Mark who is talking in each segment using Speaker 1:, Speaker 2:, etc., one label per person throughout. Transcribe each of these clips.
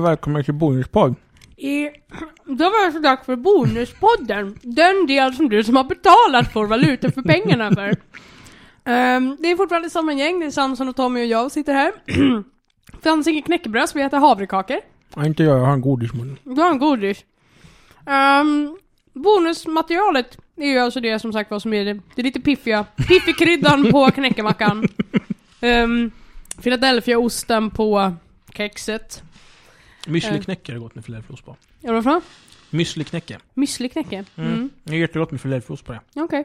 Speaker 1: Och välkomna till Bonuspodd.
Speaker 2: I, då var det så dags för Bonuspodden. Den del som du som har betalat får valuta för pengarna för. Ehm, det är fortfarande samma gäng, det är Samson och Tommy och jag sitter här. Fanns inget knäckebröd så vi äter havrekakor.
Speaker 1: Ja, inte jag, jag har en godis i munnen.
Speaker 2: Du har en godis. Um, bonusmaterialet är ju alltså det som sagt vad som är det, det är lite piffiga, piffigkryddan på knäckemackan. Um, Philadelphia-osten på kexet.
Speaker 1: Müsli-knäcke är det gott med filéfilóost på.
Speaker 2: Ja, vad för något?
Speaker 1: Müsli-knäcke.
Speaker 2: Müsli-knäcke?
Speaker 1: Mm.
Speaker 2: Mm.
Speaker 1: Det är jättegott med filéfilóost på det.
Speaker 2: Okej.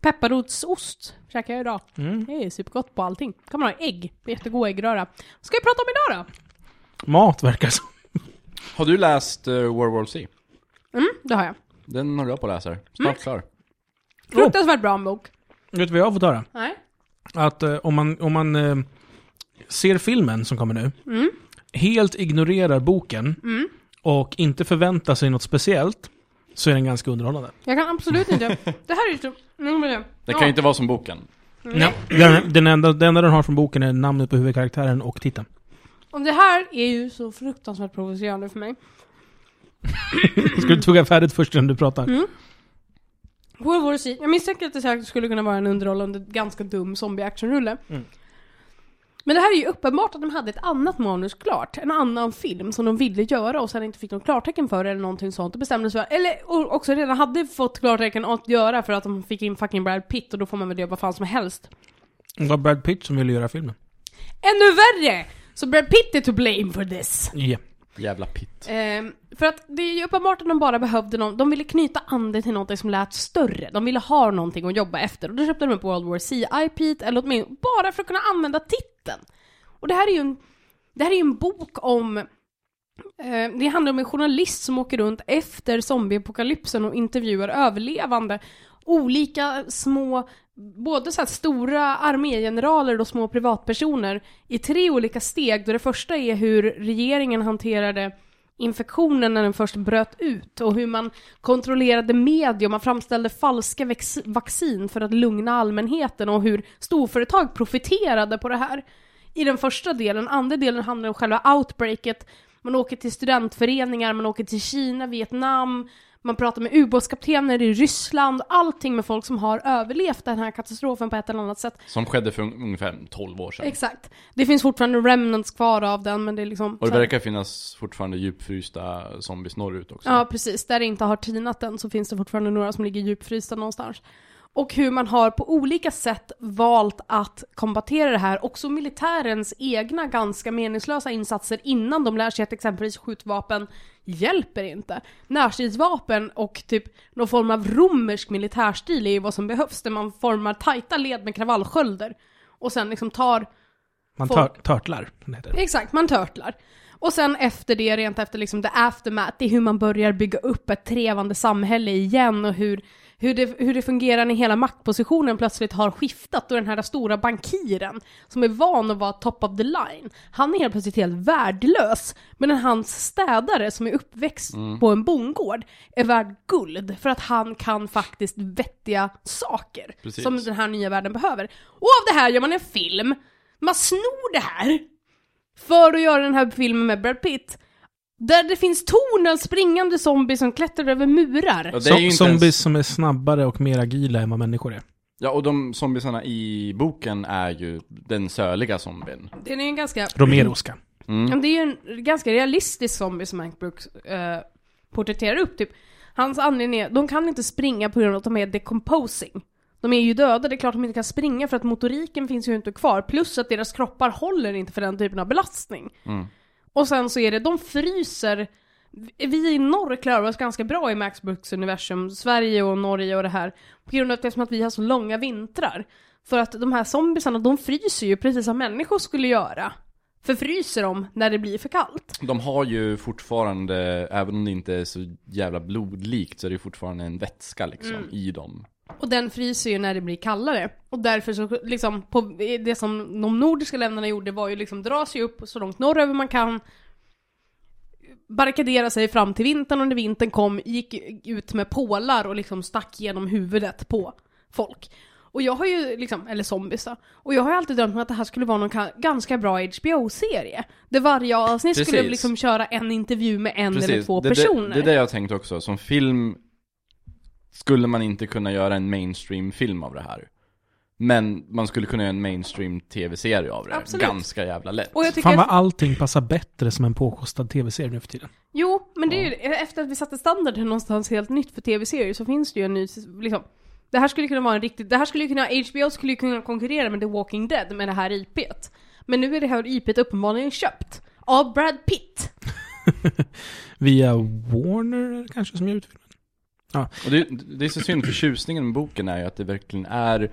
Speaker 2: Pepparrotsost käkar jag idag.
Speaker 1: Mm.
Speaker 2: Det är supergott på allting. kan man ha ägg. Jättegod äggröra. Vad ska vi prata om idag då?
Speaker 1: Mat verkar som.
Speaker 3: Har du läst uh, World War C?
Speaker 2: Mm, det har jag.
Speaker 3: Den håller jag på att läsa. Snart klar.
Speaker 2: Fruktansvärt bra en bok.
Speaker 1: Vet du vad jag har fått höra?
Speaker 2: Nej.
Speaker 1: Att eh, om man, om man eh, ser filmen som kommer nu,
Speaker 2: Mm.
Speaker 1: Helt ignorerar boken
Speaker 2: Mm.
Speaker 1: och inte förväntar sig något speciellt, så är den ganska underhållande.
Speaker 2: Jag kan absolut inte. Det här är ju vill jag-
Speaker 3: Det kan ju inte vara som boken.
Speaker 1: Ja, den, den, enda, den enda den har från boken är namnet på huvudkaraktären och titeln.
Speaker 2: Och det här är ju så fruktansvärt provocerande för mig.
Speaker 1: Ska du tugga färdigt först innan du pratar?
Speaker 2: Mm. World War Z. Jag misstänker att det säkert skulle kunna vara en underhållande, ganska dum zombie-actionrulle.
Speaker 1: Mm.
Speaker 2: Men det här är ju uppenbart att de hade ett annat manus klart, en annan film som de ville göra och sen inte fick något klartecken för eller någonting sånt och bestämde sig för, eller också redan hade fått klartecken att göra för att de fick in fucking Brad Pitt och då får man väl göra vad fan som helst.
Speaker 1: Det var Brad Pitt som ville göra filmen.
Speaker 2: Ännu värre! Så Brad Pitt är to blame for this.
Speaker 1: Ja.
Speaker 3: Jävla pitt.
Speaker 2: Ehm, för att det är ju uppenbart att de bara behövde någon, de ville knyta an till något som lät större. De ville ha någonting att jobba efter och då köpte de upp World War C IP, eller åtminstone bara för att kunna använda titeln. Och det här är ju en, det här är en bok om eh, det handlar om en journalist som åker runt efter zombieapokalypsen och intervjuar överlevande. Olika små, både så här stora armégeneraler och små privatpersoner i tre olika steg. Då det första är hur regeringen hanterade infektionen när den först bröt ut och hur man kontrollerade media och man framställde falska vaccin för att lugna allmänheten och hur storföretag profiterade på det här. I den första delen, andra delen handlar om själva outbreaket. Man åker till studentföreningar, man åker till Kina, Vietnam, man pratar med ubåtskaptener i Ryssland, allting med folk som har överlevt den här katastrofen på ett eller annat sätt.
Speaker 3: Som skedde för un- ungefär 12 år sedan.
Speaker 2: Exakt. Det finns fortfarande remnants kvar av den, men det är liksom...
Speaker 3: Och det verkar finnas fortfarande djupfrysta zombies norrut också.
Speaker 2: Ja, precis. Där det inte har tinat än så finns det fortfarande några som ligger djupfrysta någonstans. Och hur man har på olika sätt valt att kombatera det här. Också militärens egna ganska meningslösa insatser innan de lär sig att exempelvis skjutvapen hjälper inte. Närstridsvapen och typ någon form av romersk militärstil är ju vad som behövs. Där man formar tajta led med kravallskölder. Och sen liksom tar
Speaker 1: Man
Speaker 2: Folk-
Speaker 1: tör, törtlar, som det heter.
Speaker 2: Exakt, man törtlar. Och sen efter det, rent efter liksom the aftermath, det är hur man börjar bygga upp ett trevande samhälle igen och hur, hur, det, hur det fungerar när hela maktpositionen plötsligt har skiftat och den här stora bankiren som är van att vara top of the line, han är helt plötsligt helt värdelös. Medan hans städare som är uppväxt på en bondgård är värd guld för att han kan faktiskt vettiga saker
Speaker 3: Precis.
Speaker 2: som den här nya världen behöver. Och av det här gör man en film man snor det här för att göra den här filmen med Brad Pitt. Där det finns tornen springande zombies som klättrar över murar.
Speaker 3: Ja, det är ju inte
Speaker 1: zombies
Speaker 3: ens...
Speaker 1: som är snabbare och mer agila än vad människor är.
Speaker 3: Ja, och de zombiesarna i boken är ju den söliga zombien.
Speaker 2: Den är ju en ganska...
Speaker 1: Romeroska.
Speaker 3: Mm.
Speaker 2: Det är ju en ganska realistisk zombie som Hank Brooks eh, porträtterar upp. Typ. Hans anledning är, de kan inte springa på grund av att de är decomposing. De är ju döda, det är klart de inte kan springa för att motoriken finns ju inte kvar. Plus att deras kroppar håller inte för den typen av belastning.
Speaker 3: Mm.
Speaker 2: Och sen så är det, de fryser vi i norr klarar oss ganska bra i Max Brooks universum, Sverige och Norge och det här. På grund av att, att vi har så långa vintrar. För att de här zombiesarna, de fryser ju precis som människor skulle göra. Förfryser de när det blir för kallt.
Speaker 3: De har ju fortfarande, även om det inte är så jävla blodlikt, så är det fortfarande en vätska liksom
Speaker 2: Mm.
Speaker 3: i dem.
Speaker 2: Och den fryser ju när det blir kallare. Och därför så, liksom, på, det som de nordiska länderna gjorde var ju liksom dra sig upp så långt norröver man kan. Barrikadera sig fram till vintern och när vintern kom gick ut med pålar och liksom stack genom huvudet på folk. Och jag har ju liksom, eller zombies då. Och jag har ju alltid drömt om att det här skulle vara någon ka- ganska bra HBO-serie. Där varje avsnitt skulle liksom köra en intervju med en eller
Speaker 3: Precis,
Speaker 2: två
Speaker 3: det, det,
Speaker 2: personer.
Speaker 3: det är det jag har tänkt också. Som film skulle man inte kunna göra en mainstream-film av det här. Men man skulle kunna göra en mainstream tv-serie av det.
Speaker 2: Absolut.
Speaker 3: Ganska jävla lätt.
Speaker 2: Och jag tycker
Speaker 1: Fan vad
Speaker 2: att,
Speaker 1: allting passar bättre som en påkostad tv-serie nu för tiden.
Speaker 2: Jo, men det är ju, efter att vi satte standarden någonstans helt nytt för tv-serier så finns det ju en ny, liksom. Det här skulle kunna vara en riktigt, det här skulle ju kunna, HBO skulle kunna konkurrera med The Walking Dead med det här IP't. Men nu är det här IP't uppenbarligen köpt. Av Brad Pitt.
Speaker 1: Via Warner kanske som gör ut filmen.
Speaker 3: Och det, det är så synd, för tjusningen med boken är ju att det verkligen är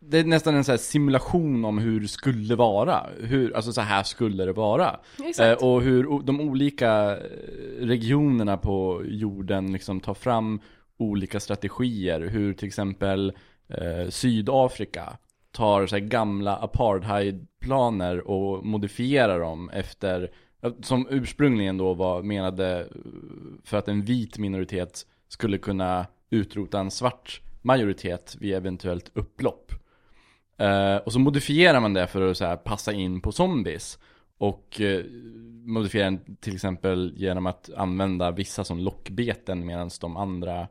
Speaker 3: Det är nästan en här simulation om hur det skulle vara. Hur, alltså så här skulle det vara. Eh, och hur de olika eh, regionerna på jorden liksom tar fram olika strategier. Hur till exempel eh, Sydafrika tar så här gamla apartheidplaner och modifierar dem efter som ursprungligen då var menade för att en vit minoritet skulle kunna utrota en svart majoritet vid eventuellt upplopp. Eh, och så modifierar man det för att så här, passa in på zombies. Och eh, modifierar den till exempel genom att använda vissa som lockbeten medan de andra,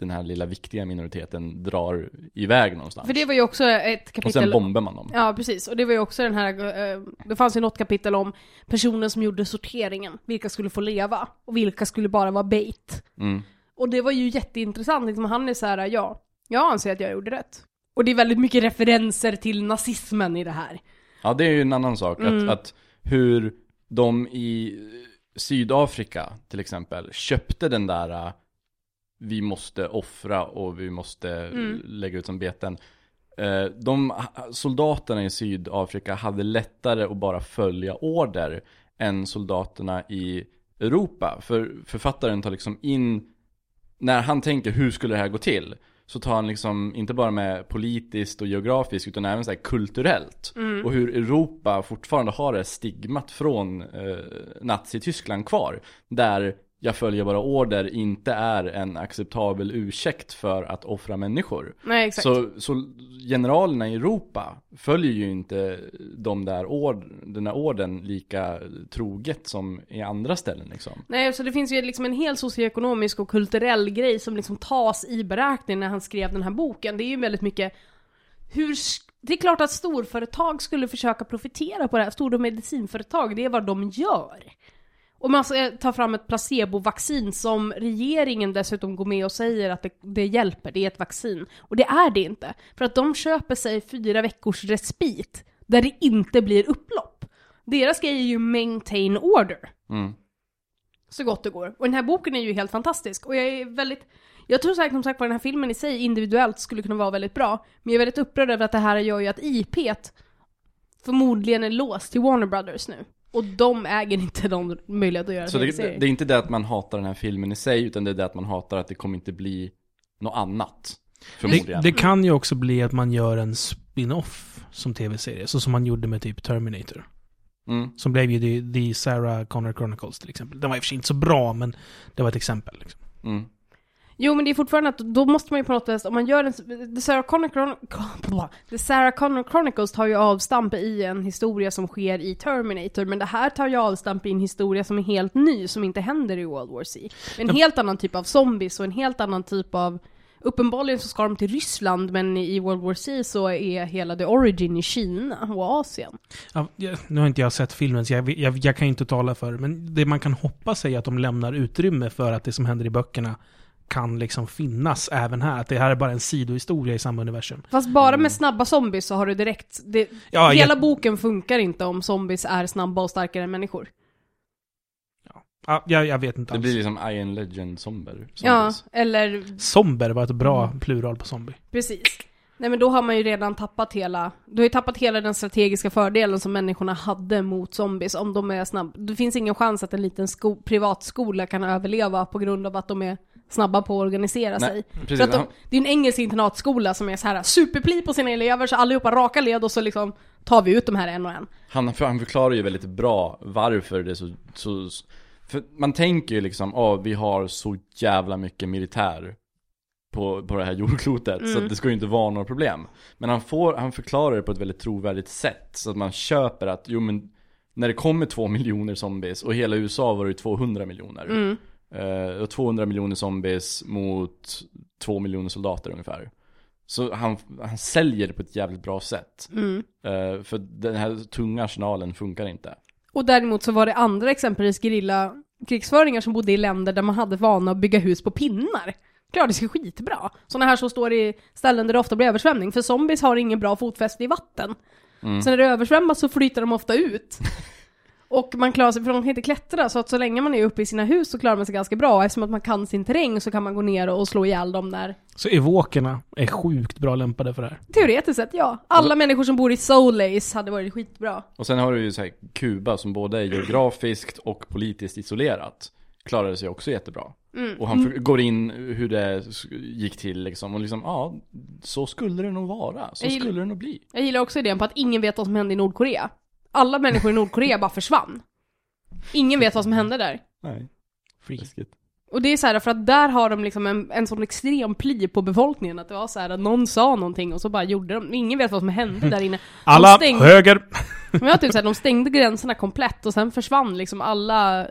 Speaker 3: den här lilla viktiga minoriteten, drar iväg någonstans.
Speaker 2: För det var ju också ett
Speaker 3: och
Speaker 2: kapitel...
Speaker 3: sen bombar man dem.
Speaker 2: Ja, precis. Och det var ju också den här, eh, det fanns ju något kapitel om personen som gjorde sorteringen. Vilka skulle få leva och vilka skulle bara vara bait.
Speaker 3: Mm.
Speaker 2: Och det var ju jätteintressant, liksom, han är så här: ja, jag anser att jag gjorde rätt. Och det är väldigt mycket referenser till nazismen i det här.
Speaker 3: Ja, det är ju en annan sak.
Speaker 2: Mm.
Speaker 3: Att, att hur de i Sydafrika till exempel köpte den där äh, vi måste offra och vi måste
Speaker 2: Mm.
Speaker 3: lägga ut som beten. Eh, De soldaterna i Sydafrika hade lättare att bara följa order än soldaterna i Europa. För författaren tar liksom in, när han tänker hur skulle det här gå till? Så tar han liksom inte bara med politiskt och geografiskt utan även så här kulturellt. Och hur Europa fortfarande har det stigmat från eh, Nazityskland kvar. Där jag följer bara order inte är en acceptabel ursäkt för att offra människor.
Speaker 2: Nej, exakt.
Speaker 3: Så, så generalerna i Europa följer ju inte de där ord, den där orden lika troget som i andra ställen liksom.
Speaker 2: Nej, så det finns ju liksom en hel socioekonomisk och kulturell grej som liksom tas i beräkning när han skrev den här boken. Det är ju väldigt mycket hur... Det är klart att storföretag skulle försöka profitera på det här. Stora medicinföretag, det är vad de gör. Och man ska ta fram ett placebovaccin som regeringen dessutom går med och säger att det, det hjälper, det är ett vaccin. Och det är det inte. För att de köper sig fyra veckors respit där det inte blir upplopp. Deras grej är ju maintain order
Speaker 3: Mm.
Speaker 2: så gott det går. Och den här boken är ju helt fantastisk. Och jag är väldigt... Jag tror säkert som sagt att den här filmen i sig individuellt skulle kunna vara väldigt bra. Men jag är väldigt upprörd över att det här gör ju att IP förmodligen är låst till Warner Brothers nu. Och de äger inte de möjlighet att göra
Speaker 3: Så det, det, det är inte det att man hatar den här filmen i sig utan det är det att man hatar att det kommer inte bli något annat.
Speaker 1: Det, det kan ju också bli att man gör en spin-off som tv-serie, så som man gjorde med typ Terminator.
Speaker 3: Mm.
Speaker 1: Som blev ju The, The Sarah Connor Chronicles till exempel. Den var i och för sig inte så bra, men det var ett exempel. Liksom.
Speaker 3: Mm.
Speaker 2: Jo men det är fortfarande att då måste man ju på något sätt, om man gör en... The Sarah Connor, Chron- The Sarah Connor Chronicles tar ju avstamp i en historia som sker i Terminator, men det här tar ju avstamp i en historia som är helt ny, som inte händer i World War C. En helt annan typ av zombies och en helt annan typ av... Uppenbarligen så ska de till Ryssland, men i World War C så är hela the origin i Kina och Asien.
Speaker 1: Ja, nu har inte jag sett filmen, så jag, jag, jag kan inte tala för det. Men det man kan hoppas är att de lämnar utrymme för att det som händer i böckerna kan liksom finnas även här. Att det här är bara en sidohistoria i samma universum.
Speaker 2: Fast bara med snabba zombies så har du direkt... Det,
Speaker 1: Ja,
Speaker 2: hela
Speaker 1: jag,
Speaker 2: boken funkar inte om zombies är snabba och starkare än människor.
Speaker 1: ja, jag, jag vet inte
Speaker 3: Det
Speaker 1: alls.
Speaker 3: blir liksom Iron Legend Zomber.
Speaker 2: Ja,
Speaker 3: zombies.
Speaker 2: eller
Speaker 1: Somber var ett bra
Speaker 2: Mm.
Speaker 1: plural på zombie.
Speaker 2: Precis. Nej men då har man ju redan tappat hela, du har ju tappat hela den strategiska fördelen som människorna hade mot zombies om de är snabba. Det finns ingen chans att en liten sko privatskola kan överleva på grund av att de är snabba på att organisera
Speaker 3: Nej,
Speaker 2: sig.
Speaker 3: precis.
Speaker 2: För att de, det är en engelsk internatskola som är så här superpli på sina elever så allihopa raka led och så liksom tar vi ut de här en och en.
Speaker 3: Han, han förklarar ju väldigt bra varför det är så, så för man tänker ju liksom, åh vi har så jävla mycket militär på, på det här jordklotet. Så
Speaker 2: Mm.
Speaker 3: att det ska ju inte vara några problem. Men han, får, han förklarar det på ett väldigt trovärdigt sätt. Så att man köper att, jo men när det kommer två miljoner zombies och hela USA var det ju 200 miljoner.
Speaker 2: Mm.
Speaker 3: Eh, och 200 miljoner zombies mot 2 miljoner soldater ungefär. Så han, han säljer det på ett jävligt bra sätt.
Speaker 2: Mm.
Speaker 3: Eh, för den här tunga arsenalen funkar inte.
Speaker 2: Och däremot så var det andra exempelvis gerilla krigsföringar som bodde i länder där man hade vana att bygga hus på pinnar. Klarade sig skitbra. Sådana här som står i ställen där det ofta blir översvämning, för zombies har ingen bra fotfäste i vatten.
Speaker 3: Mm.
Speaker 2: Så när det översvämmas så flyter de ofta ut. Och man klarar sig, för de kan inte klättra, så att så länge man är uppe i sina hus så klarar man sig ganska bra. Eftersom att man kan sin terräng så kan man gå ner och slå ihjäl dem där.
Speaker 1: Så evokerna är sjukt bra lämpade för det här.
Speaker 2: Teoretiskt sett, ja. Alla människor som bor i Soulace hade varit skitbra.
Speaker 3: Och sen har du ju så här Kuba som både är geografiskt och politiskt isolerat. Klarade sig också jättebra.
Speaker 2: Mm.
Speaker 3: Och han för- går in hur det gick till liksom. Och liksom, ja, så skulle det nog vara. Så
Speaker 2: gillar-
Speaker 3: skulle det nog bli.
Speaker 2: Jag gillar också idén på att ingen vet vad som hände i Nordkorea. Alla människor i Nordkorea bara försvann. Ingen vet vad som hände där.
Speaker 3: Nej, läskigt.
Speaker 2: Och det är så här för att där har de liksom en, en sån extrem pli på befolkningen att det var så här att någon sa någonting och så bara gjorde de, ingen vet vad som hände där inne.
Speaker 1: Alla
Speaker 2: stängde-
Speaker 1: höger!
Speaker 2: Men jag typ så här, de stängde gränserna komplett och sen försvann liksom alla,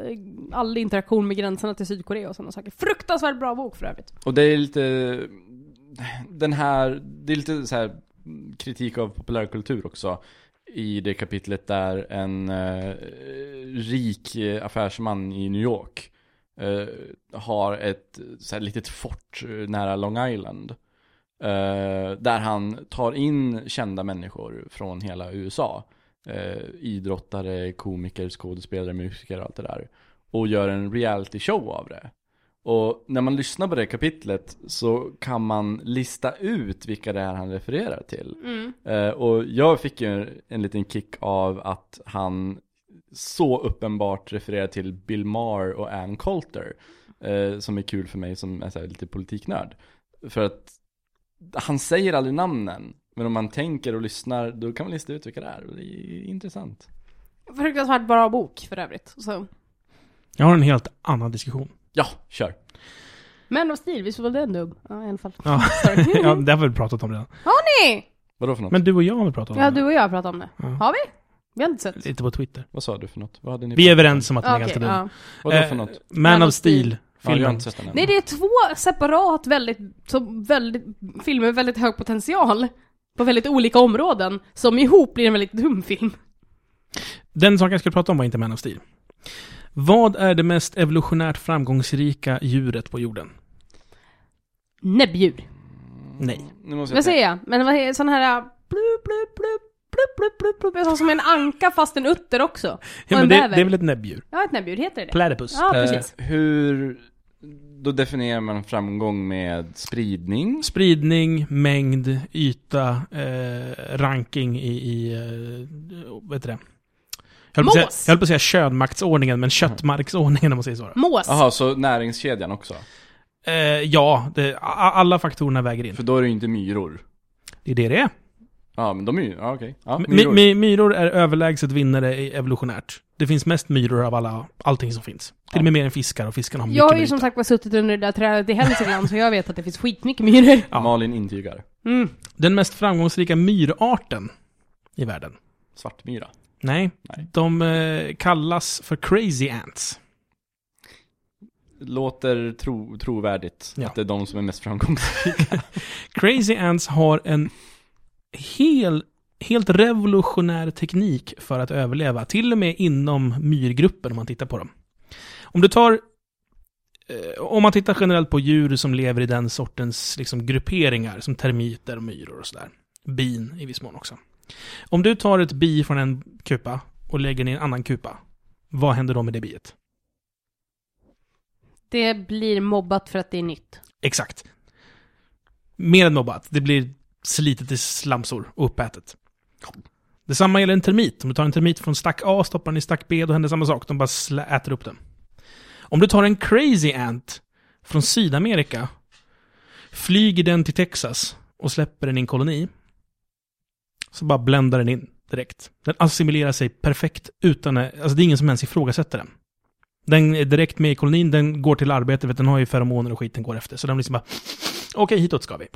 Speaker 2: all interaktion med gränserna till Sydkorea och sådana saker. Fruktansvärt bra bok för övrigt.
Speaker 3: Och det är lite, den här, det är lite så här kritik av populärkultur också. I det kapitlet där en eh, rik eh, affärsman i New York eh, har ett så här litet fort eh, nära Long Island. Eh, där han tar in kända människor från hela USA. Eh, idrottare, komiker, skådespelare, musiker och allt det där. Och gör en reality show av det. Och när man lyssnar på det kapitlet så kan man lista ut vilka det är han refererar till. Eh, och jag fick ju en liten kick av att han så uppenbart refererar till Bill Maher och Ann Coulter. Eh, som är kul för mig som är så här lite politiknörd. För att han säger aldrig namnen. Men om man tänker och lyssnar då kan man lista ut vilka det är. Och det är intressant.
Speaker 2: Fruktansvärt bra bok för övrigt. Så.
Speaker 1: Jag har en helt annan diskussion.
Speaker 3: Ja, kör.
Speaker 2: Men av stil, visst var det en dubb? Ja, i alla fall.
Speaker 1: Ja, ja det har vi pratat om redan.
Speaker 2: Hörni!
Speaker 3: Vadå för något?
Speaker 1: Men du och jag har väl pratat om
Speaker 2: Ja,
Speaker 1: det?
Speaker 2: du och jag har pratat om det.
Speaker 1: Ja.
Speaker 2: Har vi? Vi har inte sett.
Speaker 1: Lite på Twitter.
Speaker 3: Vad sa du för något? Vad hade ni
Speaker 1: Vi är överens om att den är
Speaker 2: Okej,
Speaker 1: ganska dum.
Speaker 2: ja.
Speaker 3: Vadå
Speaker 1: Eh,
Speaker 3: för något?
Speaker 1: Man of Steel,
Speaker 3: Ja, jag har
Speaker 1: filmen.
Speaker 3: inte sett den än.
Speaker 2: Nej, det är två separat väldigt, så väldigt, filmer med väldigt hög potential. På väldigt olika områden. Som ihop blir en väldigt dum film.
Speaker 1: Den saken jag skulle prata om var inte Man of Steel. Vad är det mest evolutionärt framgångsrika djuret på jorden?
Speaker 2: Näbbdjur.
Speaker 1: Nej.
Speaker 3: Nu måste jag
Speaker 2: Vad säger jag? Men vad är sån här... Blup, blup, blup, blup, blup, blup, blup. Jag sa som en anka fast en utter också.
Speaker 1: Ja,
Speaker 2: Och
Speaker 1: men
Speaker 2: en
Speaker 1: det, det är väl ett näbbdjur?
Speaker 2: Ja, ett näbbdjur, heter det
Speaker 1: Platypus.
Speaker 2: Ja, precis.
Speaker 3: Eh, hur, då definierar man framgång med spridning.
Speaker 1: Spridning, mängd, yta, eh, ranking i, i eh, vad heter det? Jag höll, på säga, jag höll på att säga könmaktsordningen, men köttmarksordningen om man säger så.
Speaker 2: Mås.
Speaker 3: Jaha, så näringskedjan också?
Speaker 1: Eh, ja, det, a- alla faktorerna väger in.
Speaker 3: För då är det ju inte myror.
Speaker 1: Det är det det är.
Speaker 3: Ja, men de är ju, ja okej. Ja,
Speaker 1: My,
Speaker 3: myror.
Speaker 1: my, myror är överlägset vinnare i evolutionärt. Det finns mest myror av alla, allting som finns. Till och med mer än fiskar, och fiskarna har mycket
Speaker 2: Jag har
Speaker 1: mer
Speaker 2: ju som
Speaker 1: yta.
Speaker 2: sagt var suttit under det där trädet i Hälsingland, så jag vet att det finns skitmycket myror.
Speaker 1: Ja.
Speaker 3: Malin intygar.
Speaker 2: Mm.
Speaker 1: Den mest framgångsrika myrarten i världen.
Speaker 3: Svartmyra.
Speaker 1: Nej,
Speaker 3: Nej.
Speaker 1: de eh, kallas för crazy ants.
Speaker 3: Låter tro, trovärdigt
Speaker 1: Ja.
Speaker 3: att det är de som är mest framgångsrika.
Speaker 1: Crazy ants har en hel, helt revolutionär teknik för att överleva. Till och med inom myrgruppen om man tittar på dem. Om du tar eh, om man tittar generellt på djur som lever i den sortens liksom, grupperingar, som termiter och myror och sådär. Bin i viss mån också. Om du tar ett bi från en kupa och lägger i en annan kupa, vad händer då med det biet?
Speaker 2: Det blir mobbat för att det är nytt.
Speaker 1: Exakt. Mer än mobbat. Det blir slitet i slamsor och uppätet. Detsamma gäller en termit. Om du tar en termit från stack A, stoppar den i stack B, då händer samma sak. De bara äter upp den. Om du tar en crazy ant från Sydamerika, flyger den till Texas och släpper den i en koloni, så bara bländar den in direkt. Den assimilerar sig perfekt utan... Alltså det är ingen som ens ifrågasätter den. Den är direkt med i kolonin, den går till arbete, vet, den har ju feromoner och skit den går efter. Så den liksom bara... okej hitåt ska vi.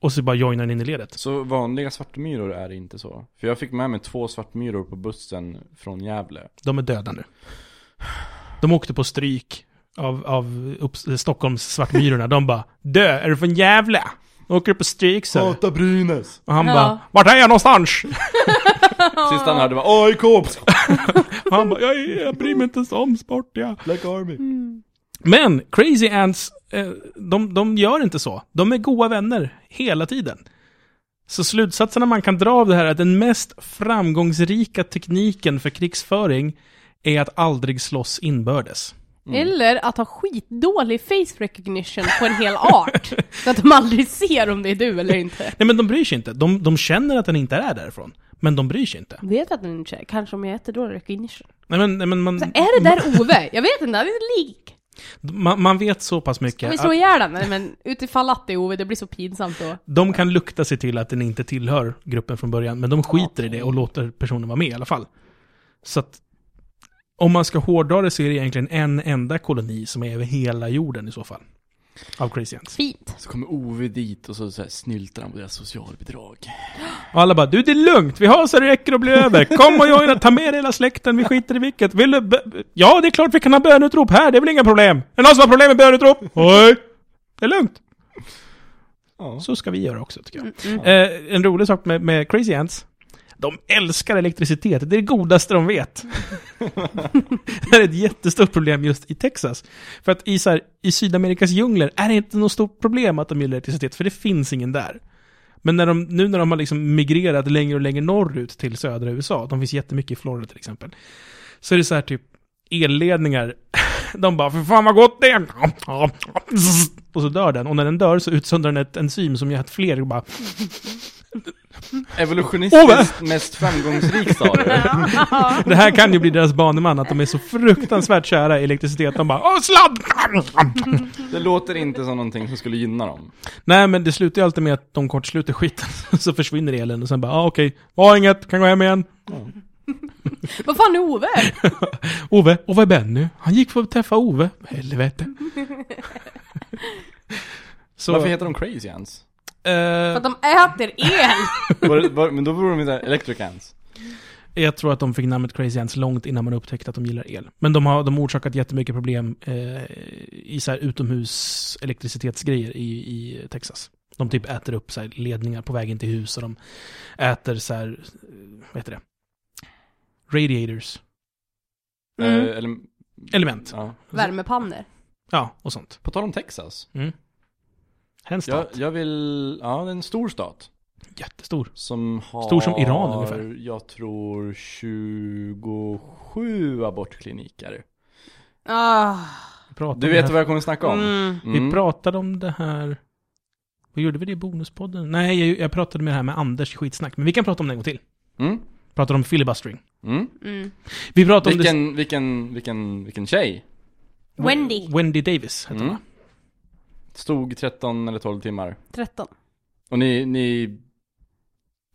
Speaker 1: Och så bara joinar den in i ledet.
Speaker 3: Så vanliga svartmyror är inte så? För jag fick med mig två svartmyror på bussen från Gävle.
Speaker 1: De är döda nu. De åkte på stryk av, av upp, Stockholms svartmyrorna. De bara Dö, är du från Gävle? Åker på stryk så?
Speaker 3: Hata Brynäs!
Speaker 1: Och han
Speaker 2: Ja.
Speaker 1: bara Vart är jag någonstans?
Speaker 3: Sista han hörde var AIK!
Speaker 1: Han bara jag, jag bryr mig inte ens om sport ja.
Speaker 3: Black Army.
Speaker 1: Men Crazy Ants, eh, de, de gör inte så. De är goda vänner hela tiden. Så slutsatserna man kan dra av det här är att den mest framgångsrika tekniken för krigsföring är att aldrig slåss inbördes.
Speaker 2: Eller att ha skitdålig face recognition på en hel art. så att de aldrig ser om det är du eller inte.
Speaker 1: Nej men de bryr sig inte. De, de känner att den inte är därifrån. Men de bryr sig inte.
Speaker 2: Vet att den inte är. Kanske om jag har jättedålig recognition.
Speaker 1: Nej men, nej, men man,
Speaker 2: Så är det där Ove? Jag vet inte, han är lik.
Speaker 1: man, man vet så pass
Speaker 2: Ska vi
Speaker 1: mycket.
Speaker 2: slå ihjäl den? Nej, men utifall att det är Ove, det blir så pinsamt då.
Speaker 1: de kan lukta sig till att den inte tillhör gruppen från början. Men de skiter i det och låter personen vara med i alla fall. Så att om man ska hårdra det så är det egentligen en enda koloni som är över hela jorden i så fall. Av Ants.
Speaker 2: Fint.
Speaker 3: Så kommer Ove dit och så, så här snyltar han på deras socialbidrag.
Speaker 1: Och alla bara du det är lugnt, vi har så det räcker och blir över. Kom och joina, ta med dig hela släkten, vi skiter i vilket. Vill du Ja, det är klart vi kan ha bönutrop här, det är väl inga problem. Är det någon som har problem med bönutrop? Nej. Det är lugnt.
Speaker 3: Ja.
Speaker 1: Så ska vi göra också tycker jag.
Speaker 2: Mm.
Speaker 1: Eh, en rolig sak med, med Crazy Ants. De älskar elektricitet, det är det godaste de vet. det är ett jättestort problem just i Texas. För att i, så här, i Sydamerikas djungler är det inte något stort problem att de gillar elektricitet, för det finns ingen där. Men när de, nu när de har liksom migrerat längre och längre norrut till södra USA, de finns jättemycket i Florida till exempel, så är det så här typ elledningar, de bara för fan vad gott det är! Och så dör den, och när den dör så utsöndrar den ett enzym som gör att fler bara
Speaker 3: Evolutionistiskt mest framgångsrik sa du?
Speaker 1: Det här kan ju bli deras baneman, att de är så fruktansvärt kära i elektricitet. De bara Åh, sladd!
Speaker 3: Det låter inte som någonting som skulle gynna dem.
Speaker 1: Nej, men det slutar ju alltid med att de kortsluter skiten. Så försvinner elen och sen bara, ah, okej, var inget, kan gå hem igen.
Speaker 2: Vad fan är Ove?
Speaker 1: Ove, vad är Benny? Han gick för att träffa Ove. Helvete. Så,
Speaker 3: Varför heter de Crazy Ants?
Speaker 1: Eh,
Speaker 2: För att de äter el!
Speaker 3: Var, var, men då vore de inte Electric Ants.
Speaker 1: jag tror att de fick namnet Crazy Ants långt innan man upptäckte att de gillar el. Men de har, de har orsakat jättemycket problem eh, i så här utomhus elektricitetsgrejer i, i Texas. De typ äter upp så här ledningar på vägen till hus och de äter så här, eh, vad heter det? Radiators.
Speaker 2: Mm.
Speaker 3: Eh, eller,
Speaker 1: Element.
Speaker 3: ja.
Speaker 2: Värmepannor.
Speaker 1: Ja, och sånt.
Speaker 3: På tal om Texas.
Speaker 1: Mm. En
Speaker 3: Jag,
Speaker 1: stat.
Speaker 3: jag vill, ja det är en stor stat.
Speaker 1: Jättestor.
Speaker 3: Som har,
Speaker 1: Stor som Iran ungefär.
Speaker 3: Jag tror 27 abortkliniker.
Speaker 2: Ah.
Speaker 1: Vi
Speaker 3: Du vet
Speaker 1: det
Speaker 3: vad jag kommer snacka om?
Speaker 2: Mm.
Speaker 1: Vi
Speaker 3: Mm.
Speaker 1: pratade om det här... Vad gjorde vi det i bonuspodden? Nej, jag, jag pratade med det här med Anders skitsnack. Men vi kan prata om det en gång till.
Speaker 3: Mm.
Speaker 1: Pratade om filibustering.
Speaker 3: Mm.
Speaker 2: Mm.
Speaker 1: Vi pratade om
Speaker 3: Vilken, vilken, vilken, vilken tjej?
Speaker 1: det...
Speaker 2: Wendy.
Speaker 1: Wendy Davis hette
Speaker 3: Mm.
Speaker 1: hon va?
Speaker 3: Stod 13 eller 12 timmar.
Speaker 2: 13.
Speaker 3: Och ni, ni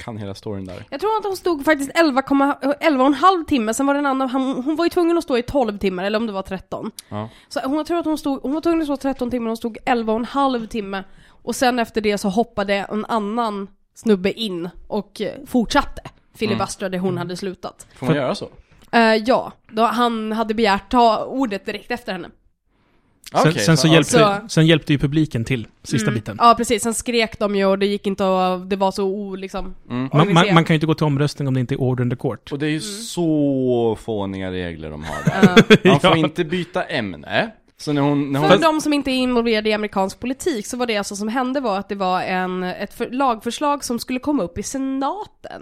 Speaker 3: kan hela storyn där.
Speaker 2: Jag tror att hon stod faktiskt 11, 11,5 timmar, sen var det en annan, hon, hon var ju tvungen att stå i 12 timmar, eller om det var 13.
Speaker 3: Ja.
Speaker 2: Så hon, tror att hon stod, hon var tvungen att stå 13 timmar, hon stod 11,5 timme. Och sen efter det så hoppade en annan snubbe in och eh, fortsatte filibustra där hon hade slutat.
Speaker 3: Får man göra så?
Speaker 2: Eh, ja, då han hade begärt ta ordet direkt efter henne.
Speaker 1: Sen,
Speaker 3: Okej,
Speaker 1: sen, så
Speaker 3: ja,
Speaker 1: hjälpte,
Speaker 2: Så-
Speaker 1: sen hjälpte ju publiken till, sista
Speaker 2: Mm.
Speaker 1: biten.
Speaker 2: Ja precis, sen skrek de ju och det gick inte att, det var så o, liksom...
Speaker 3: Mm.
Speaker 1: Man, man, man kan ju inte gå till omröstning om det inte är order the court.
Speaker 3: Och det är ju
Speaker 2: Mm.
Speaker 3: så fåniga regler de har där. Man får
Speaker 1: Ja.
Speaker 3: inte byta ämne. Så när hon, när hon
Speaker 2: För de som inte är involverade i amerikansk politik så var det alltså som hände var att det var en, ett för, lagförslag som skulle komma upp i senaten.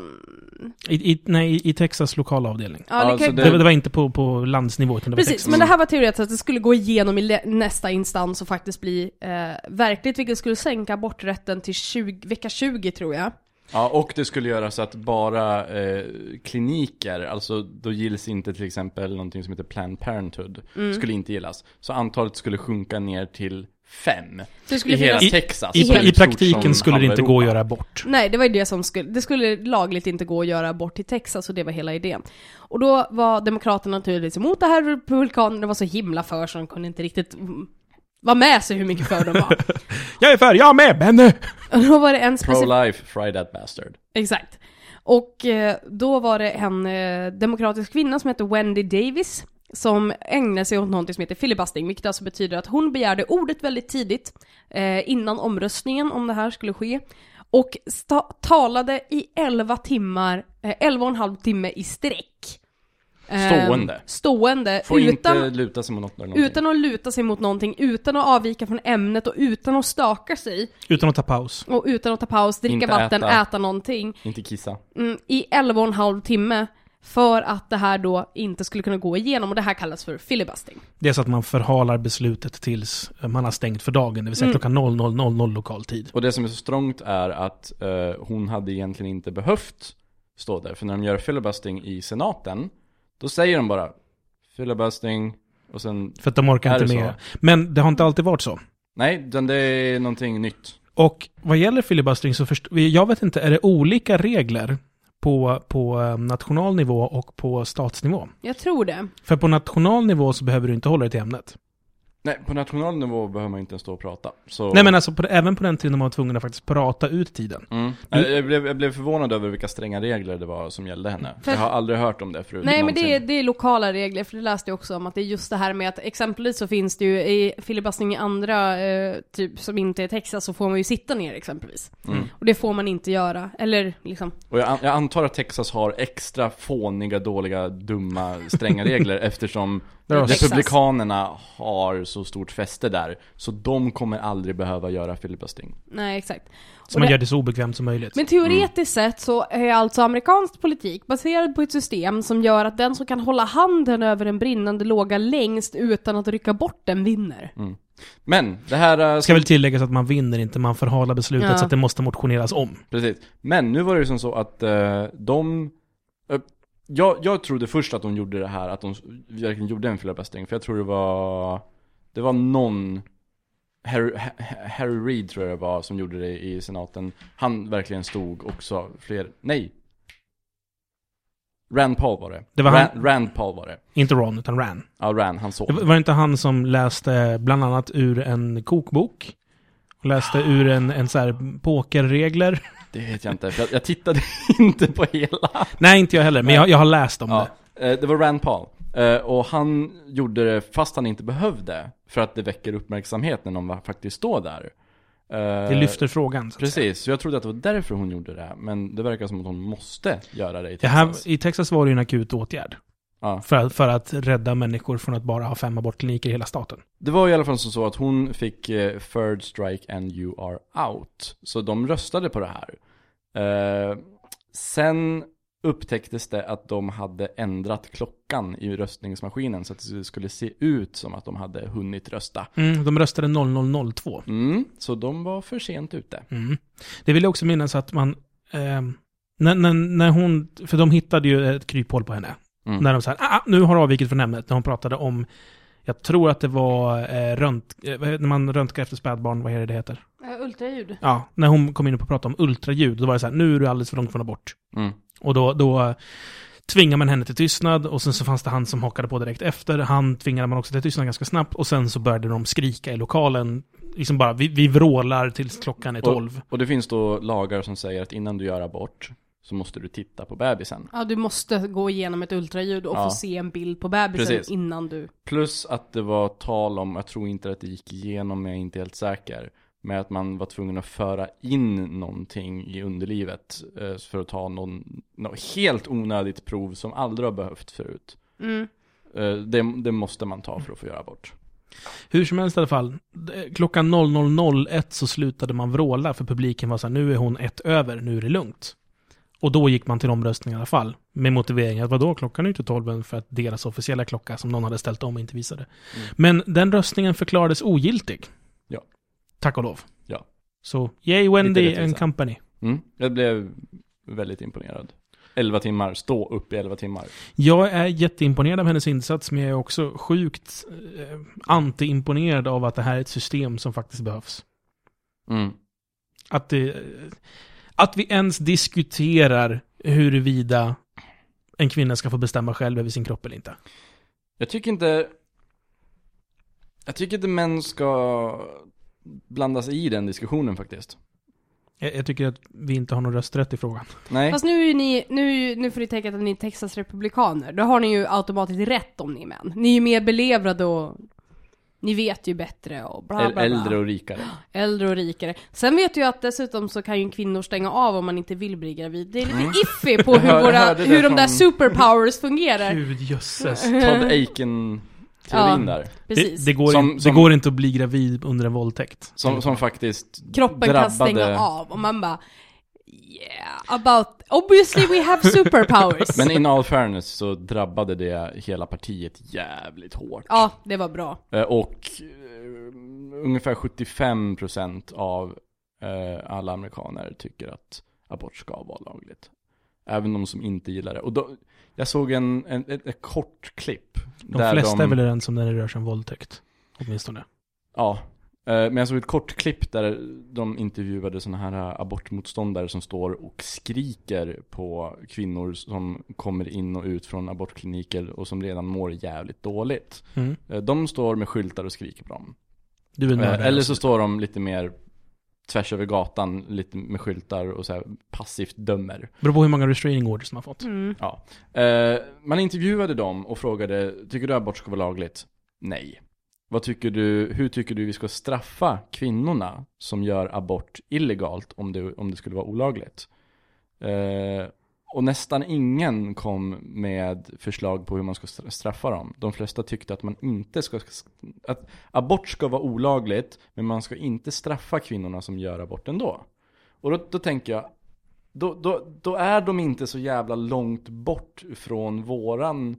Speaker 1: I, i, nej, i- Texas lokala avdelning.
Speaker 2: Ja, det
Speaker 3: Alltså
Speaker 2: kan,
Speaker 3: det-
Speaker 1: Det, var inte på, på landsnivå, utan det var
Speaker 2: Precis,
Speaker 1: Texas.
Speaker 2: men det här var teoretiskt att det skulle gå igenom i nästa instans och faktiskt bli eh, verkligt, vilket skulle sänka aborträtten till 20, vecka 20 tror jag.
Speaker 3: Ja, och det skulle göra så att bara eh, kliniker, alltså då gills inte till exempel någonting som heter Planned Parenthood,
Speaker 2: Mm.
Speaker 3: skulle inte gillas. Så antalet skulle sjunka ner till fem.
Speaker 2: Så det skulle
Speaker 3: I hela
Speaker 2: finnas...
Speaker 1: I-
Speaker 3: Texas.
Speaker 1: I, I
Speaker 3: stort
Speaker 1: praktiken skulle det inte gå att göra bort.
Speaker 2: Nej, det var ju det som skulle, det skulle lagligt inte gå att göra abort i Texas och det var hela idén. Och då var Demokraterna naturligtvis emot det här, Republikanerna var så himla för så de kunde inte riktigt vara med sig hur mycket för de var.
Speaker 1: Jag är för, jag med, men...
Speaker 2: Och då var det en specifik...
Speaker 3: Pro-life, fry that bastard.
Speaker 2: Exakt. Och eh, då var det en eh, demokratisk kvinna som hette Wendy Davis som ägnade sig åt någonting som heter filibustering, vilket alltså betyder att hon begärde ordet väldigt tidigt eh, innan omröstningen om det här skulle ske och talade i 11 timmar, eh, 11 och en halv timme i sträck. Eh,
Speaker 3: Stående.
Speaker 2: Stående,
Speaker 3: Får
Speaker 2: utan,
Speaker 3: inte luta sig mot något eller någonting.
Speaker 2: utan att luta sig mot någonting, utan att avvika från ämnet och utan att staka sig
Speaker 1: Utan att ta paus.
Speaker 2: och utan att ta paus, dricka
Speaker 3: Inte
Speaker 2: vatten, äta.
Speaker 3: äta.
Speaker 2: någonting
Speaker 3: Inte kissa.
Speaker 2: mm, i 11 och en halv timme för att det här då inte skulle kunna gå igenom och det här kallas för filibustering.
Speaker 1: Det är så att man förhalar beslutet tills man har stängt för dagen, det vill säga
Speaker 2: Mm.
Speaker 1: klockan 00.00 lokal tid.
Speaker 3: Och det som är så strångt är att eh, hon hade egentligen inte behövt stå där. För när de gör filibustering i senaten, då säger de bara filibustering och sen,
Speaker 1: För att de orkar inte med. Men det har inte alltid varit så.
Speaker 3: nej, den, det är någonting nytt.
Speaker 1: Och vad gäller filibustering så förstår jag vet inte, är det olika regler på, på eh, national nivå och på statsnivå?
Speaker 2: Jag tror det.
Speaker 1: För på national nivå så behöver du inte hålla dig till ämnet.
Speaker 3: Nej, på nationell nivå behöver man inte ens stå och prata. Så...
Speaker 1: Nej men alltså, på, även på den tiden de var tvungna att faktiskt prata ut tiden.
Speaker 3: Mm. Jag, jag, blev, jag blev förvånad över vilka stränga regler det var som gällde henne.
Speaker 2: För-
Speaker 3: Jag har aldrig hört om det förut.
Speaker 2: Nej men det är,
Speaker 3: någonsin.
Speaker 2: det är lokala regler, för det läste jag också om att det är just det här med att exempelvis så finns det ju i filibustering i andra, eh, typ som inte är Texas, så får man ju sitta ner exempelvis.
Speaker 3: Mm.
Speaker 2: Och det får man inte göra, eller liksom,
Speaker 3: Och jag, an- jag antar att Texas har extra fåniga, dåliga, dumma, stränga regler eftersom Republikanerna har så stort fäste där. Så de kommer aldrig behöva göra filibustering.
Speaker 2: nej exakt.
Speaker 1: Så
Speaker 2: Och
Speaker 1: man
Speaker 2: det-
Speaker 1: gör det så obekvämt som möjligt.
Speaker 2: Men teoretiskt sett så är alltså amerikansk politik baserad på ett system som gör att den som kan hålla handen över en brinnande låga längst utan att rycka bort den vinner.
Speaker 3: Men det här... äh,
Speaker 1: Ska väl tilläggas att man vinner inte, man förhalar beslutet
Speaker 2: Ja.
Speaker 1: så att det måste motioneras om.
Speaker 3: Precis. Men nu var det ju som så att eh, de... jag, jag trodde först att de gjorde det här, att de verkligen gjorde en filibustering. För jag tror det var... Det var någon... Harry, Ha- Harry Reid tror jag det var som gjorde det i senaten. Han verkligen stod också fler... Nej! Rand Paul var det.
Speaker 1: Det var
Speaker 3: Rand,
Speaker 1: han-
Speaker 3: Rand Paul var det.
Speaker 1: Inte Ron, utan Ran.
Speaker 3: Ja, Rand, han
Speaker 1: Det
Speaker 3: såg.
Speaker 1: var var det inte han som läste bland annat ur en kokbok? Och läste ur en, en så här pokerregler?
Speaker 3: Det vet jag inte, för jag, jag tittade inte på hela.
Speaker 1: Nej, inte jag heller, men jag, jag har läst om
Speaker 3: Ja,
Speaker 1: det.
Speaker 3: eh, det var Rand Paul. Eh, Och han gjorde det fast han inte behövde. För att det väcker uppmärksamhet när någon faktiskt står där. Eh,
Speaker 1: Det lyfter frågan. Så.
Speaker 3: Precis, så jag trodde att det var därför hon gjorde det. Men det verkar som att hon måste göra det i
Speaker 1: Det här,
Speaker 3: Texas.
Speaker 1: I Texas var det ju en akut åtgärd.
Speaker 3: Ja.
Speaker 1: För, att- för att rädda människor från att bara ha fem abortkliniker i hela staten.
Speaker 3: Det var i alla fall så så att hon fick eh, third strike and you are out. Så de röstade på det här. Eh, sen upptäckdes det att de ändrat ändrat klockan i röstningsmaskinen så att det skulle se ut som att de hade hunnit rösta.
Speaker 1: Mm, de röstade 0002.
Speaker 3: Mm, så de var för sent ute.
Speaker 1: Mm. Det vill jag också minnas att man... Eh, när, när, när hon... För de hittade ju ett kryphål på henne.
Speaker 3: Mm.
Speaker 1: När de sa ah, nu har avvikit från ämnet. När hon pratade om... Jag tror att det var eh, rönt, eh, när man röntgar efter spädbarn, vad är det det heter?
Speaker 2: Uh, ultraljud.
Speaker 1: Ja, när hon kom in och pratade om ultraljud, då var det så här, nu är du alldeles för långt från abort.
Speaker 3: Mm.
Speaker 1: Och då, då tvingar man henne till tystnad och sen så fanns det han som hakade på direkt efter. Han tvingade man också till tystnad ganska snabbt och sen så började de skrika i lokalen. Liksom bara, vi, vi vrålar tills klockan är tolv.
Speaker 3: Och det finns då lagar som säger att innan du gör abort så måste du titta på bebisen.
Speaker 2: Ja, du måste gå igenom ett ultraljud och
Speaker 3: Ja.
Speaker 2: få se en bild på bebisen
Speaker 3: Precis.
Speaker 2: innan du...
Speaker 3: Plus att det var tal om, jag tror inte att det gick igenom, men jag är inte helt säker. Med att man var tvungen att föra in någonting i underlivet eh, för att ta någon, något helt onödigt prov som aldrig har behövt förut.
Speaker 2: Mm.
Speaker 3: Eh, det, det måste man ta för att få göra abort.
Speaker 1: Hur som helst i alla fall, klockan 00.01 så slutade man vråla för publiken var så här, nu är hon ett över, nu är det lugnt. Och då gick man till omröstning i alla fall. Med motiveringen att vadå, klockan är inte 12 än för att deras officiella klocka som någon hade ställt om inte visade.
Speaker 3: Mm.
Speaker 1: Men den röstningen förklarades ogiltig.
Speaker 3: Ja.
Speaker 1: Tack och lov.
Speaker 3: Ja.
Speaker 1: Så, yay Wendy and company.
Speaker 3: Mm. Jag blev väldigt imponerad. 11 timmar, stå upp i 11 timmar.
Speaker 1: Jag är jätteimponerad av hennes insats, men jag är också sjukt eh, anti-imponerad av att det här är ett system som faktiskt behövs.
Speaker 3: Mm.
Speaker 1: Att, det, att vi ens diskuterar huruvida en kvinna ska få bestämma själv över sin kropp eller inte.
Speaker 3: Jag tycker inte Jag tycker inte män ska blanda sig i den diskussionen faktiskt.
Speaker 1: Jag, jag tycker att vi inte har någon rösträtt i frågan.
Speaker 3: Nej,
Speaker 2: Fast nu är ni, nu, nu får ni tänka att ni är Texas republikaner. Då har ni ju automatiskt rätt om ni är män. Ni är ju mer belevrade och ni vet ju bättre och bla bla bla.
Speaker 3: äldre och rikare.
Speaker 2: Äldre och rikare. Sen vet jag att dessutom så kan ju kvinnor stänga av om man inte vill bli gravid. Det är lite
Speaker 3: Mm.
Speaker 2: iffy på hur,
Speaker 3: hör-
Speaker 2: våra, hur de där superpowers fungerar.
Speaker 1: Gud jösses.
Speaker 3: Todd Aiken teorin
Speaker 2: Ja.
Speaker 3: där.
Speaker 2: Precis.
Speaker 1: Det, det, går
Speaker 3: Som-
Speaker 1: in,
Speaker 3: som-
Speaker 1: det går inte att bli gravid under en våldtäkt.
Speaker 3: Som, som faktiskt
Speaker 2: Kroppen kan
Speaker 3: drabbade...
Speaker 2: stänga av och man bara Yeah, about... Obviously we have superpowers.
Speaker 3: Men in all fairness så drabbade det hela partiet jävligt hårt.
Speaker 2: Ja, det var bra.
Speaker 3: Eh, Och eh, ungefär 75% av eh, alla amerikaner tycker att abort ska vara lagligt. Även de som inte gillar det. Och då, jag såg en, en, ett, ett kort klipp.
Speaker 1: De flesta är väl överens om när det rör sig om våldtäkt. Åtminstone.
Speaker 3: Ja. Eh, Men jag såg ett kort klipp där de intervjuade sådana här abortmotståndare som står och skriker på kvinnor som kommer in och ut från abortkliniker och som redan mår jävligt dåligt.
Speaker 1: Mm.
Speaker 3: Eh, De står med skyltar och skriker på dem. Eh. Eller så står de lite mer tvärs över gatan, lite med skyltar och så här passivt dömer.
Speaker 1: Beror på hur många restraining orders de har fått.
Speaker 2: Mm.
Speaker 3: Ja. Eh, man intervjuade dem och frågade, tycker du abort ska vara lagligt? Nej. Vad tycker du, hur tycker du vi ska straffa kvinnorna som gör abort illegalt om det, om det skulle vara olagligt? Eh, och nästan ingen kom med förslag på hur man ska straffa dem. De flesta tyckte att man inte ska, att abort ska vara olagligt, men man ska inte straffa kvinnorna som gör abort ändå. Och då, då tänker jag, då, då, då är de inte så jävla långt bort från våran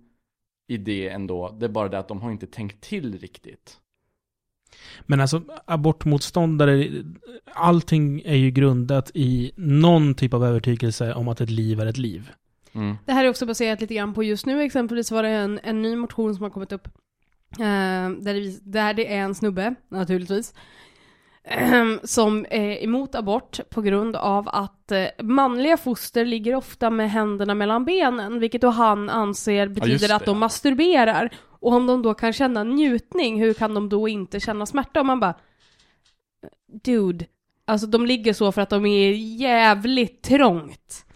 Speaker 3: idé ändå. Det är bara det att de har inte tänkt till riktigt.
Speaker 1: Men alltså abortmotståndare, allting är ju grundat i någon typ av övertygelse om att ett liv är ett liv.
Speaker 3: Mm.
Speaker 2: Det här är också baserat lite grann på just nu, exempelvis var det en, en ny motion som har kommit upp. Eh, där, det, där det är en snubbe, naturligtvis, som är emot abort på grund av att eh, manliga foster ligger ofta med händerna mellan benen, vilket då han anser betyder
Speaker 3: just
Speaker 2: att de masturberar. Och om de då kan känna njutning, hur kan de då inte känna smärta? Och man bara, dude, alltså de ligger så för att de är jävligt trångt.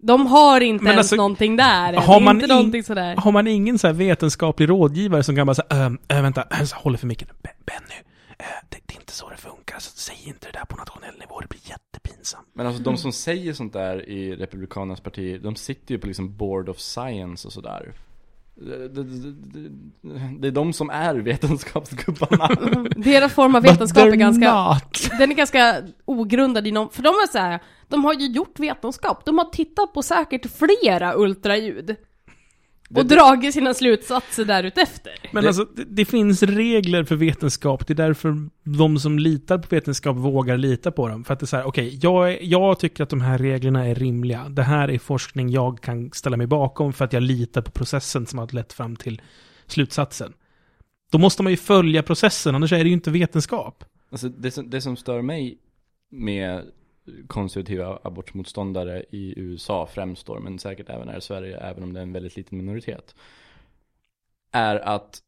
Speaker 2: De har inte
Speaker 1: Men
Speaker 2: ens
Speaker 1: alltså,
Speaker 2: någonting där.
Speaker 1: har man
Speaker 2: inte
Speaker 1: in-
Speaker 2: sådär.
Speaker 1: Har man ingen så här vetenskaplig rådgivare som kan bara säga, äh, äh, vänta, äh, så håller för micken. Be- Benny, det, det är inte så det funkar, så säg inte det där på nationell nivå, det blir jättepinsamt.
Speaker 3: Men alltså de som säger sånt där i Republikanernas parti, de sitter ju på liksom Board of Science och sådär. Det, det, det, det, är de som är vetenskapsgubbarna.
Speaker 2: Deras form av vetenskap är ganska,
Speaker 1: not.
Speaker 2: den är ganska ogrundad i någon, för de är så här, de har ju gjort vetenskap, de har tittat på säkert flera ultraljud.
Speaker 3: Det-
Speaker 2: Och dragit sina slutsatser därutefter.
Speaker 1: Men
Speaker 3: Det-
Speaker 1: alltså, det, det finns regler för vetenskap. Det är därför de som litar på vetenskap vågar lita på dem. För att det är så här, okej, jag, är- jag tycker att de här reglerna är rimliga. Det här är forskning jag kan ställa mig bakom för att jag litar på processen som har lett fram till slutsatsen. Då måste man ju följa processen, annars är det ju inte vetenskap.
Speaker 3: Alltså det, som, det som stör mig med konservativa abortmotståndare i USA främst då, men säkert även här i Sverige, även om det är en väldigt liten minoritet, är att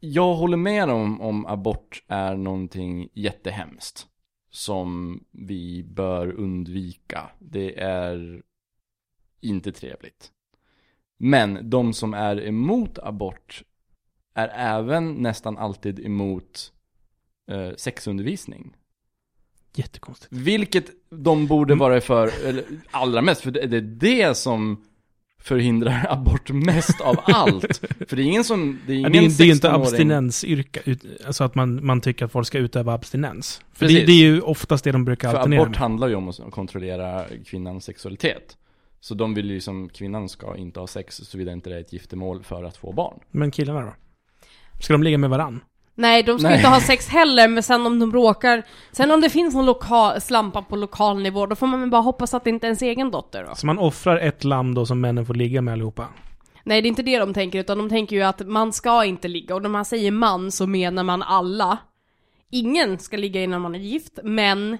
Speaker 3: jag håller med om om abort är någonting jättehemskt som vi bör undvika. Det är inte trevligt. Men de som är emot abort är även nästan alltid emot eh, sexundervisning.
Speaker 1: Jättekonstigt.
Speaker 3: Vilket de borde vara för, eller allra mest, för det är det som förhindrar abort mest av allt. För det är ingen som, det är
Speaker 1: Ja,
Speaker 3: ingen
Speaker 1: det, är, det är inte
Speaker 3: 16-åring
Speaker 1: abstinensyrka, ut, alltså att man, man tycker att folk ska utöva abstinens. För det, det är ju oftast det de brukar
Speaker 3: För
Speaker 1: alternera
Speaker 3: abort
Speaker 1: med.
Speaker 3: handlar ju om att kontrollera kvinnans sexualitet. Så de vill ju som, kvinnan ska inte ha sex såvida inte det är ett giftermål för att få barn.
Speaker 1: Men killarna då? Ska de ligga med varann?
Speaker 2: Nej, de ska
Speaker 3: Nej.
Speaker 2: inte ha sex heller, men sen om de råkar... Sen om det finns någon lokal, slampa på lokal nivå, då får man väl bara hoppas att det inte är ens egen dotter då.
Speaker 1: Så man offrar ett lamm då som männen får ligga med allihopa?
Speaker 2: Nej, det är inte det de tänker, utan de tänker ju att man ska inte ligga, och när man säger man så menar man alla. Ingen ska ligga innan man är gift, men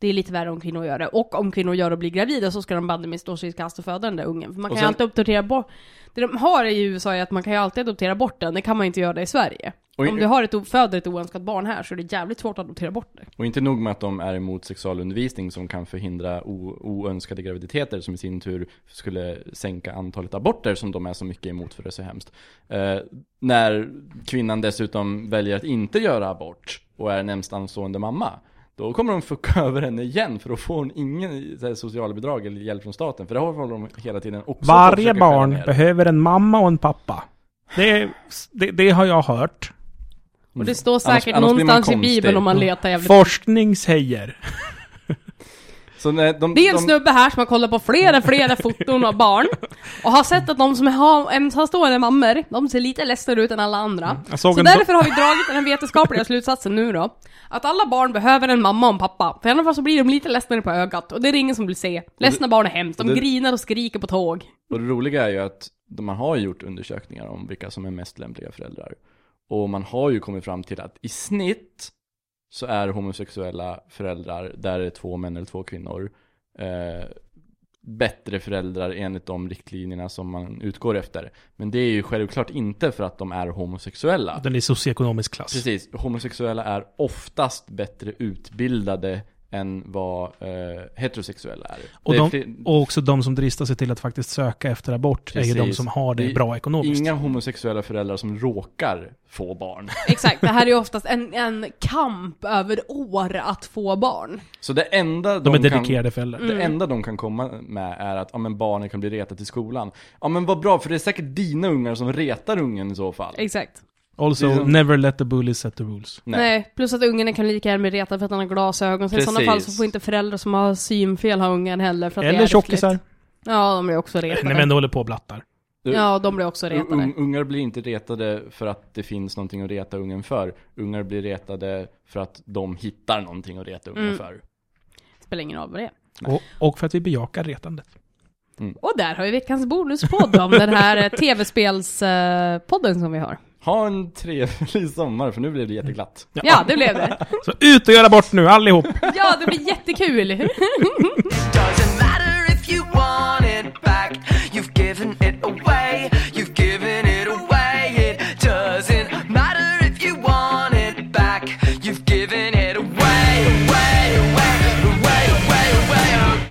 Speaker 2: det är lite värre om kvinnor gör det. Och om kvinnor gör det och blir gravida så ska de banne mig stå sig i kast och föda den där ungen. För man kan ju
Speaker 3: sen-
Speaker 2: alltid adoptera bort... Det de har i USA är att man kan ju alltid adoptera bort den, det kan man inte göra i Sverige.
Speaker 3: Och,
Speaker 2: Om du har ett, föder ett oönskat barn här så är det jävligt svårt att adoptera bort det.
Speaker 3: och inte nog med att de är emot sexualundervisning som kan förhindra o, oönskade graviditeter som i sin tur skulle sänka antalet aborter som de är så mycket emot för det är så hemskt. Eh, när kvinnan dessutom väljer att inte göra abort och är närmast anstående mamma. Då kommer de fucka över henne igen för då får hon ingen så här, socialbidrag eller hjälp från staten. För det håller de hela tiden också
Speaker 1: Varje barn behöver en mamma och en pappa. Det, det, det har jag hört.
Speaker 2: Och det står
Speaker 3: Annars-
Speaker 2: säkert
Speaker 3: annars
Speaker 2: någonstans i bibeln om man letar jävligt.
Speaker 1: Forskning säger.
Speaker 3: Så när de,
Speaker 2: Det är en
Speaker 3: de,
Speaker 2: snubbe här som har kollat på flera, flera foton av barn och har sett att de som har ensamstående mammor, de ser lite ledsnare ut än alla andra.
Speaker 1: Såg
Speaker 2: Så därför har vi dragit den vetenskapliga slutsatsen nu då, att alla barn behöver en mamma och en pappa, för i alla fall så blir de lite ledsnare på ögat, och det är det ingen som vill se. Ledsna barn är hemskt, de
Speaker 3: det-
Speaker 2: grinar och skriker på tåg.
Speaker 3: Och det roliga är ju att de- man har gjort undersökningar om vilka som är mest lämpliga föräldrar. Och man har ju kommit fram till att i snitt så är homosexuella föräldrar, där det är två män eller två kvinnor, eh, bättre föräldrar enligt de riktlinjerna som man utgår efter. Men det är ju självklart inte för att de är homosexuella.
Speaker 1: Den är socioekonomisk klass.
Speaker 3: Precis, homosexuella är oftast bättre utbildade än vad eh, heterosexuella är.
Speaker 1: Och,
Speaker 3: är
Speaker 1: de, och också de som dristar sig till att faktiskt söka efter abort är ju de
Speaker 3: Precis.
Speaker 1: som har det
Speaker 3: Det är
Speaker 1: bra ekonomiskt.
Speaker 3: Inga homosexuella föräldrar som råkar få barn.
Speaker 2: Exakt, det här är ju oftast en, en kamp över år att få barn.
Speaker 3: Så det enda
Speaker 1: De är
Speaker 3: kan,
Speaker 1: dedikerade föräldrar.
Speaker 3: det enda de kan komma med är att ja, men barnen kan bli retade i skolan. Ja men vad bra, för det är säkert dina ungar som retar ungen i så fall.
Speaker 2: Exakt.
Speaker 1: Also,
Speaker 3: Det är som-
Speaker 1: never let the bullies set the rules.
Speaker 2: Nej. plus att ungen kan lika gärna bli retad för att han har glasögon, så i sådana fall så får inte föräldrar som har synfel ha ungen heller för att det är
Speaker 1: Eller tjockisar.
Speaker 2: Ja, de blir också retade.
Speaker 1: När vi ändå håller på och blattar.
Speaker 3: Du-
Speaker 2: Ja, de blir också retade.
Speaker 3: Un- ungar blir inte retade för att det finns någonting att reta ungen för. Ungar blir retade för att de hittar någonting att reta ungen
Speaker 2: Mm.
Speaker 3: för.
Speaker 2: Spelar ingen roll vad det är.
Speaker 1: Och, och för att vi bejakar retandet.
Speaker 2: Och där har vi veckans bonuspodd om den här eh, tv-spelspodden som vi har.
Speaker 3: Ha en trevlig sommar för nu blev det jätteglatt.
Speaker 2: Ja, det blev det.
Speaker 1: Så ut och göra bort nu, allihop!
Speaker 2: Ja, det blir jättekul!